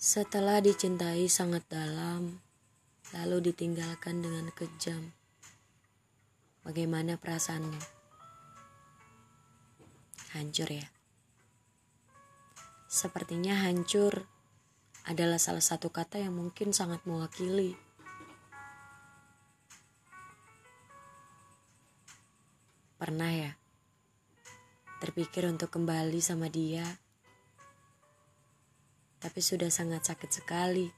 Setelah dicintai sangat dalam, lalu ditinggalkan dengan kejam. Bagaimana perasaanmu? Hancur ya? Sepertinya hancur adalah salah satu kata yang mungkin sangat mewakili. Pernah ya? Terpikir untuk kembali sama dia tapi sudah sangat sakit sekali.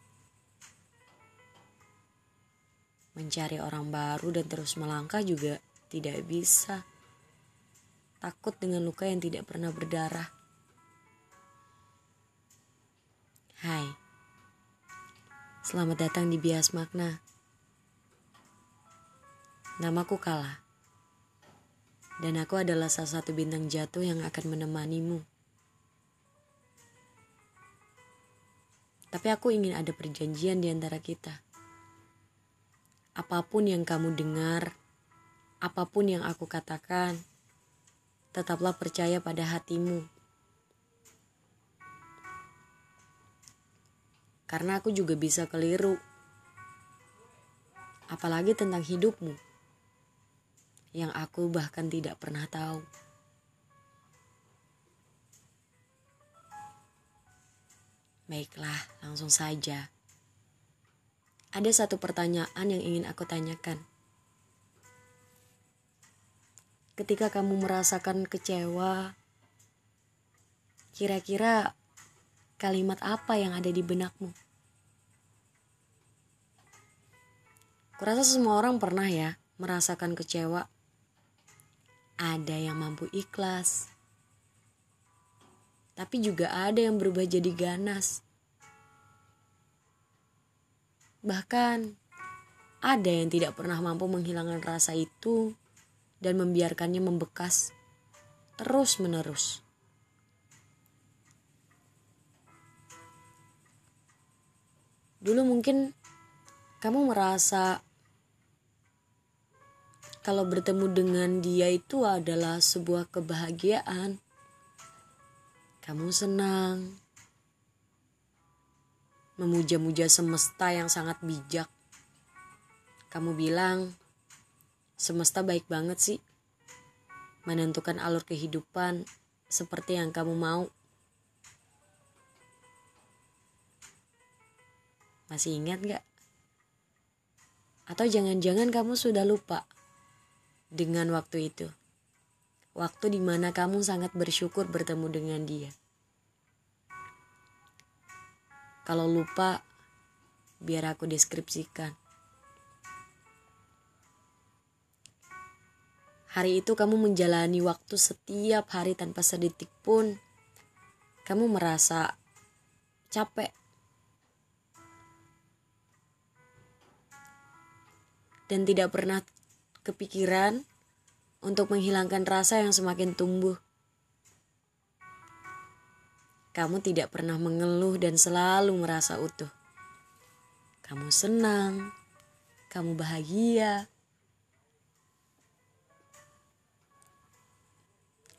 Mencari orang baru dan terus melangkah juga tidak bisa. Takut dengan luka yang tidak pernah berdarah. Hai, selamat datang di Bias Makna. Namaku Kala, dan aku adalah salah satu bintang jatuh yang akan menemanimu. Tapi aku ingin ada perjanjian di antara kita. Apa pun yang kamu dengar, apa pun yang aku katakan, tetaplah percaya pada hatimu. Karena aku juga bisa keliru. Apalagi tentang hidupmu. Yang aku bahkan tidak pernah tahu. Baiklah, langsung saja. Ada satu pertanyaan yang ingin aku tanyakan. Ketika kamu merasakan kecewa, kira-kira kalimat apa yang ada di benakmu? Kurasa semua orang pernah ya merasakan kecewa. Ada yang mampu ikhlas, tapi juga ada yang berubah jadi ganas. Bahkan ada yang tidak pernah mampu menghilangkan rasa itu dan membiarkannya membekas terus-menerus. Dulu mungkin kamu merasa kalau bertemu dengan dia itu adalah sebuah kebahagiaan kamu senang. Memuja-muja semesta yang sangat bijak. Kamu bilang, semesta baik banget sih. Menentukan alur kehidupan seperti yang kamu mau. Masih ingat gak? Atau jangan-jangan kamu sudah lupa dengan waktu itu? Waktu di mana kamu sangat bersyukur bertemu dengan dia. Kalau lupa, biar aku deskripsikan. Hari itu kamu menjalani waktu setiap hari tanpa sedetik pun. Kamu merasa capek. Dan tidak pernah kepikiran untuk menghilangkan rasa yang semakin tumbuh. Kamu tidak pernah mengeluh dan selalu merasa utuh. Kamu senang, kamu bahagia.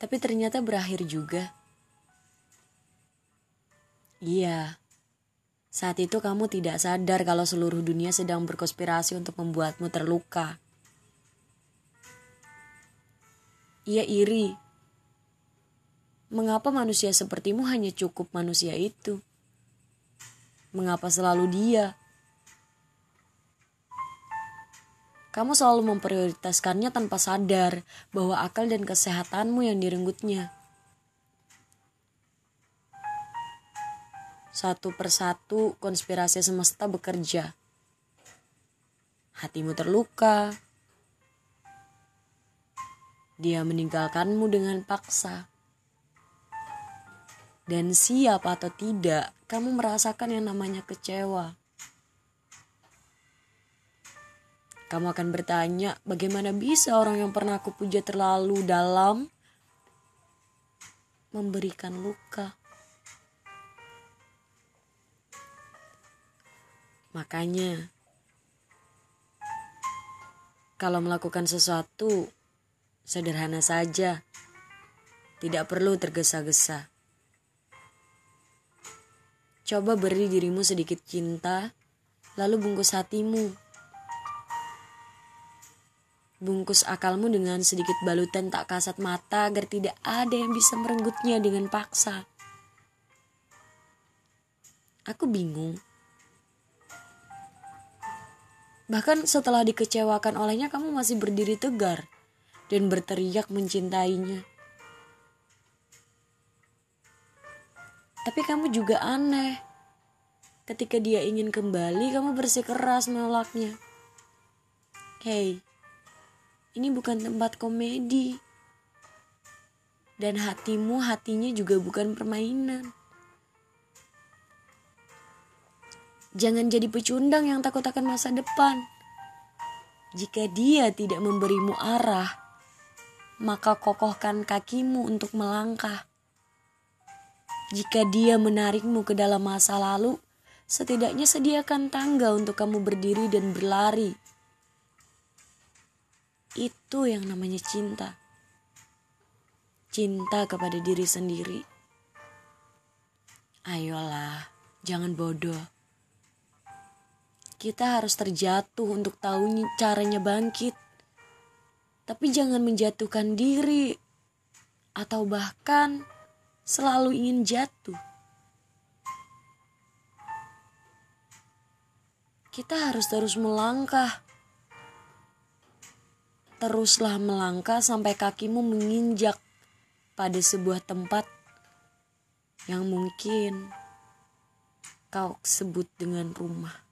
Tapi ternyata berakhir juga. Iya, saat itu kamu tidak sadar kalau seluruh dunia sedang berkonspirasi untuk membuatmu terluka. Ia iri. Mengapa manusia sepertimu hanya cukup manusia itu? Mengapa selalu dia? Kamu selalu memprioritaskannya tanpa sadar bahwa akal dan kesehatanmu yang direnggutnya. Satu persatu konspirasi semesta bekerja. Hatimu terluka, dia meninggalkanmu dengan paksa. Dan siap atau tidak, kamu merasakan yang namanya kecewa. Kamu akan bertanya, bagaimana bisa orang yang pernah aku puja terlalu dalam memberikan luka? Makanya, kalau melakukan sesuatu, Sederhana saja, tidak perlu tergesa-gesa. Coba beri dirimu sedikit cinta, lalu bungkus hatimu. Bungkus akalmu dengan sedikit balutan tak kasat mata agar tidak ada yang bisa merenggutnya dengan paksa. Aku bingung. Bahkan setelah dikecewakan olehnya kamu masih berdiri tegar dan berteriak mencintainya. Tapi kamu juga aneh. Ketika dia ingin kembali, kamu bersikeras menolaknya. Hei, ini bukan tempat komedi. Dan hatimu, hatinya juga bukan permainan. Jangan jadi pecundang yang takut akan masa depan. Jika dia tidak memberimu arah, maka kokohkan kakimu untuk melangkah. Jika dia menarikmu ke dalam masa lalu, setidaknya sediakan tangga untuk kamu berdiri dan berlari. Itu yang namanya cinta. Cinta kepada diri sendiri. Ayolah, jangan bodoh. Kita harus terjatuh untuk tahu caranya bangkit. Tapi jangan menjatuhkan diri. Atau bahkan selalu ingin jatuh. Kita harus terus melangkah. Teruslah melangkah sampai kakimu menginjak pada sebuah tempat yang mungkin kau sebut dengan rumah.